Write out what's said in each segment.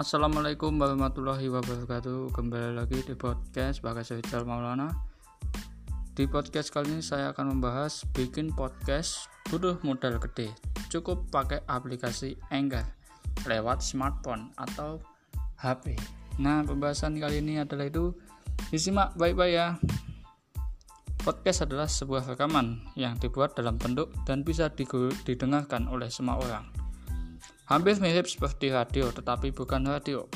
Assalamualaikum warahmatullahi wabarakatuh. Kembali lagi di podcast Bagas Rizal Maulana. Di podcast kali ini saya akan membahas Bikin podcast butuh modal gede Cukup pakai aplikasi Anchor Lewat smartphone atau HP Nah pembahasan kali ini adalah itu. Disimak baik-baik ya. Podcast adalah sebuah rekaman yang dibuat dalam bentuk dan bisa didengarkan oleh semua orang. Hampir mirip seperti radio, tetapi bukan radio.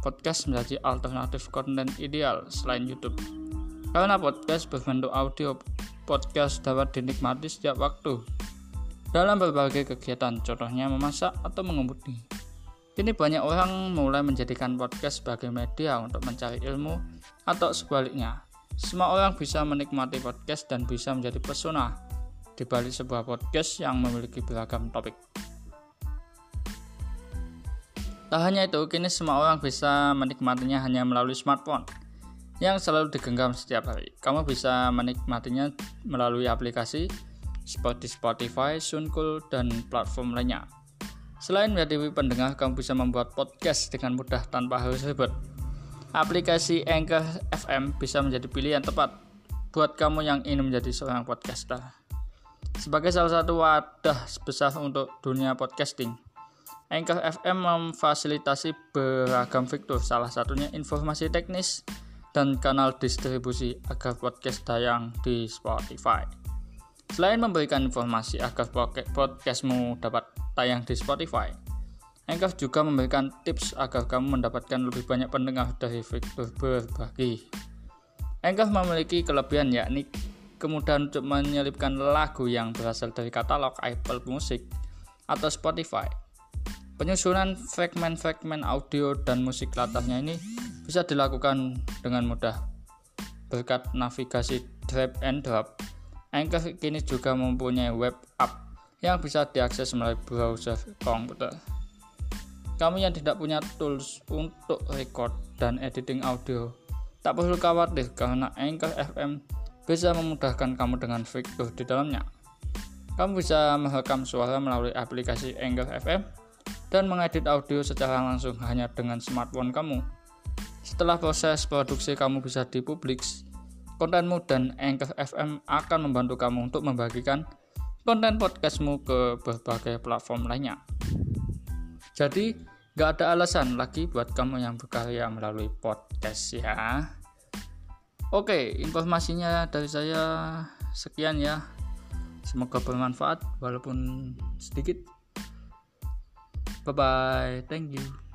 Podcast menjadi alternatif konten ideal selain YouTube. Karena podcast berbentuk audio, podcast dapat dinikmati setiap waktu dalam berbagai kegiatan, contohnya memasak atau mengemudi. Kini banyak orang mulai menjadikan podcast sebagai media untuk mencari ilmu atau sebaliknya semua orang bisa menikmati podcast dan bisa menjadi pesona di balik sebuah podcast yang memiliki beragam topik. Tak hanya itu, kini semua orang bisa menikmatinya hanya melalui smartphone yang selalu digenggam setiap hari. Kamu bisa menikmatinya melalui aplikasi seperti Spotify, Sunkul, dan platform lainnya. Selain menjadi pendengar, kamu bisa membuat podcast dengan mudah tanpa harus ribet aplikasi Anchor FM bisa menjadi pilihan tepat buat kamu yang ingin menjadi seorang podcaster. Sebagai salah satu wadah besar untuk dunia podcasting, Anchor FM memfasilitasi beragam fitur, salah satunya informasi teknis dan kanal distribusi agar podcast tayang di Spotify. Selain memberikan informasi agar podcastmu dapat tayang di Spotify, Anchor juga memberikan tips agar kamu mendapatkan lebih banyak pendengar dari fitur berbagi. Anchor memiliki kelebihan yakni kemudahan untuk menyelipkan lagu yang berasal dari katalog Apple Music atau Spotify. Penyusunan fragmen-fragmen audio dan musik latarnya ini bisa dilakukan dengan mudah berkat navigasi drag and drop. Anchor kini juga mempunyai web app yang bisa diakses melalui browser komputer. Kamu yang tidak punya tools untuk record dan editing audio, tak perlu khawatir karena Anchor FM bisa memudahkan kamu dengan fitur di dalamnya. Kamu bisa merekam suara melalui aplikasi Anchor FM dan mengedit audio secara langsung hanya dengan smartphone kamu. Setelah proses produksi kamu bisa dipubliks, kontenmu dan Anchor FM akan membantu kamu untuk membagikan konten podcastmu ke berbagai platform lainnya. Jadi, gak ada alasan lagi buat kamu yang berkarya melalui podcast ya. Oke, informasinya dari saya sekian ya. Semoga bermanfaat walaupun sedikit. Bye bye, thank you.